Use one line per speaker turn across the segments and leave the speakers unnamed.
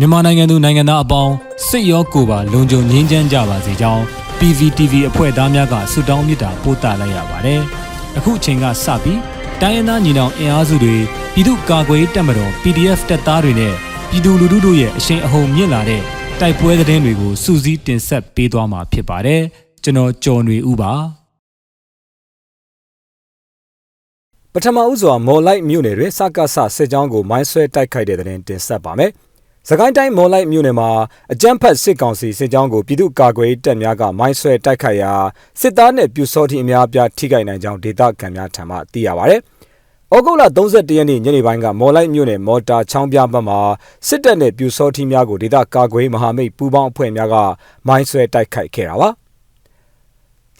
မြန်မာနိုင်ငံသူနိုင်ငံသားအပေါင်းစိတ်ရောကိုယ်ပါလုံခြုံငြိမ်းချမ်းကြပါစေကြောင်း PVTV အဖွဲ့သားများကဆုတောင်းမေတ္တာပို့သလိုက်ရပါတယ်။အခုအချိန်ကစပြီးတိုင်းရင်းသားညီနောင်အင်အားစုတွေပြည်သူ့ကာကွယ်တပ်မတော် PDF တပ်သားတွေနဲ့ပြည်သူလူထုတို့ရဲ့အရှိန်အဟုန်မြင့်လာတဲ့တိုက်ပွဲသတင်းတွေကိုစူးစီးတင်ဆက်ပေးသွားမှာဖြစ်ပါတယ်။ကျွန်တော်ကျော်နေဦးပါ။
ပထမဦးစွာမော်လိုက်မြို့နယ်တွင်စကဆစစ်ကြောင်းကိုမိုင်းဆွဲတိုက်ခိုက်တဲ့တဲ့တင်တင်ဆက်ပါမယ်။ စကိုင်းတိုင်းမော်လိုက်မြို့နယ်မှာအကြမ်းဖက်စစ်ကောင်စီစစ်ကြောင်းကိုပြည်သူ့ကာကွယ်ရေးတပ်များကမိုင်းဆွဲတိုက်ခိုက်ရာစစ်သားနဲ့ပြူစောတိအများအပြားထိခိုက်နိုင်ကြောင်းဒေသခံများထံမှသိရပါဗျ။ဩဂုတ်လ31ရက်နေ့ညနေပိုင်းကမော်လိုက်မြို့နယ်မော်တာချောင်းပြဘက်မှာစစ်တပ်နဲ့ပြူစောတိများကိုဒေသကာကွယ်မဟာမိတ်ပူးပေါင်းအဖွဲ့များကမိုင်းဆွဲတိုက်ခိုက်ခဲ့တာပါ။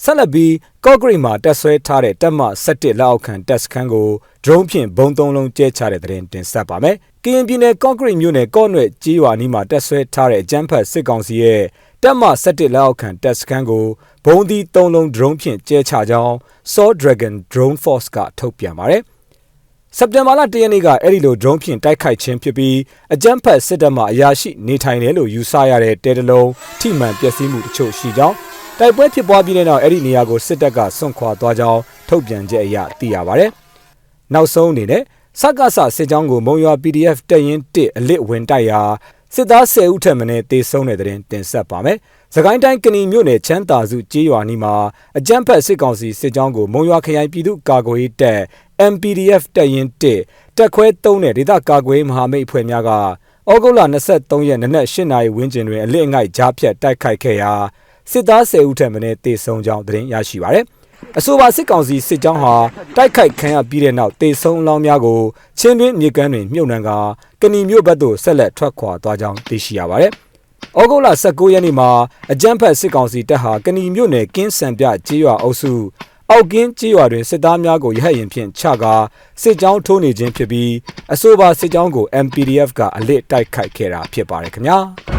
ဆက်လက်ပြီးကော့ဂရိတ်မှာတက်ဆွဲထားတဲ့တပ်မ17လက်အောက်ခံတပ်စခန်းကိုဒရုန်းဖြင့်ဘုံသုံးလုံးကျဲချတဲ့တဲ့တင်ဆက်ပါမယ်။ကရင်ပြည်နယ်ကော့ဂရိတ်မြို့နယ်ကော့နွဲ့ကြီးရွာနီးမှာတက်ဆွဲထားတဲ့အကြမ်းဖက်စစ်ကောင်စီရဲ့တပ်မ17လက်အောက်ခံတပ်စခန်းကိုဘုံသီး3လုံးဒရုန်းဖြင့်ကျဲချကြောင်း Saw Dragon Drone Force ကထုတ်ပြန်ပါတယ်။စက်တင်ဘာလ၁ရက်နေ့ကအဲ့ဒီလို drone ဖြင့်တိုက်ခိုက်ခြင်းဖြစ်ပြီးအကြမ်းဖက်စစ်တပ်မှအရာရှိနေထိုင်တယ်လို့ယူဆရတဲ့တဲတလုံးထိမှန်ပျက်စီးမှုတချို့ရှိကြောင်း တိုက်ပွဲဖြစ်ပွားပြီးတဲ့နောက်အဲ့ဒီနေရာကိုစစ်တပ်ကစွန့်ခွာသွားကြောင်းထုတ်ပြန်ချက်အရသိရပါဗျ။နောက်ဆုံးအနေနဲ့စက္ကစစစ်ကြောင်းကိုမုံရွာ PDF တက်ရင်1အလစ်ဝင်တိုက်ရာစစ်သား10ဦးထက်မနည်းတေဆုံးတဲ့တဲ့တင်ဆက်ပါမယ်။သခိုင်းတိုင်းကဏီမြို့နယ်ချမ်းသာစုကြေးရွာနီမှာအကြမ်းဖက်စစ်ကောင်စီစစ်ကြောင်းကိုမုံရွာခရိုင်ပြည်သူ့ကာကွယ်ရေးတပ် MPDF တက်ရင်1တက်ခွဲ3နဲ့ဒေသကာကွယ်မဟာမိတ်အဖွဲ့များကဩဂုတ်လ23ရက်နနက်8နာရီဝန်းကျင်တွင်အလစ်အငိုက်ကြားဖြတ်တိုက်ခိုက်ခဲ့ရာ စစ်သား10ဦးထက်မနည်းတေဆုံးကြောင်းသတင်းရရှိပါရယ်အဆိုပါစစ်ကောင်စီစစ်ကြောင်းဟာတိုက်ခိုက်ခံရပြီးတဲ့နောက်တေဆုံးအလောင်းများကိုချင်းတွင်းမြေကမ်းတွင်မြုပ်နှံကာကဏီမြို့ဘက်သို့ဆက်လက်ထွက်ခွာသွားကြောင်းသိရှိရပါတယ်။ဩဂုတ်လ19ရက်နေ့မှာအကြမ်းဖက်စစ်ကောင်စီတပ်ဟာကဏီမြို့နယ်ကင်းစံပြကြေးရွာအုပ်စုအောက်ကင်းကြေးရွာတွင်စစ်သားများကိုရဟတ်ရင်ဖြင့်ချကာစစ်ကြောင်းထိုးနေခြင်းဖြစ်ပြီးအဆိုပါစစ်ကြောင်းကို MPDF ကအလစ်တိုက်ခိုက်ခဲ့တာဖြစ်ပါတယ်ခင်ဗျာ။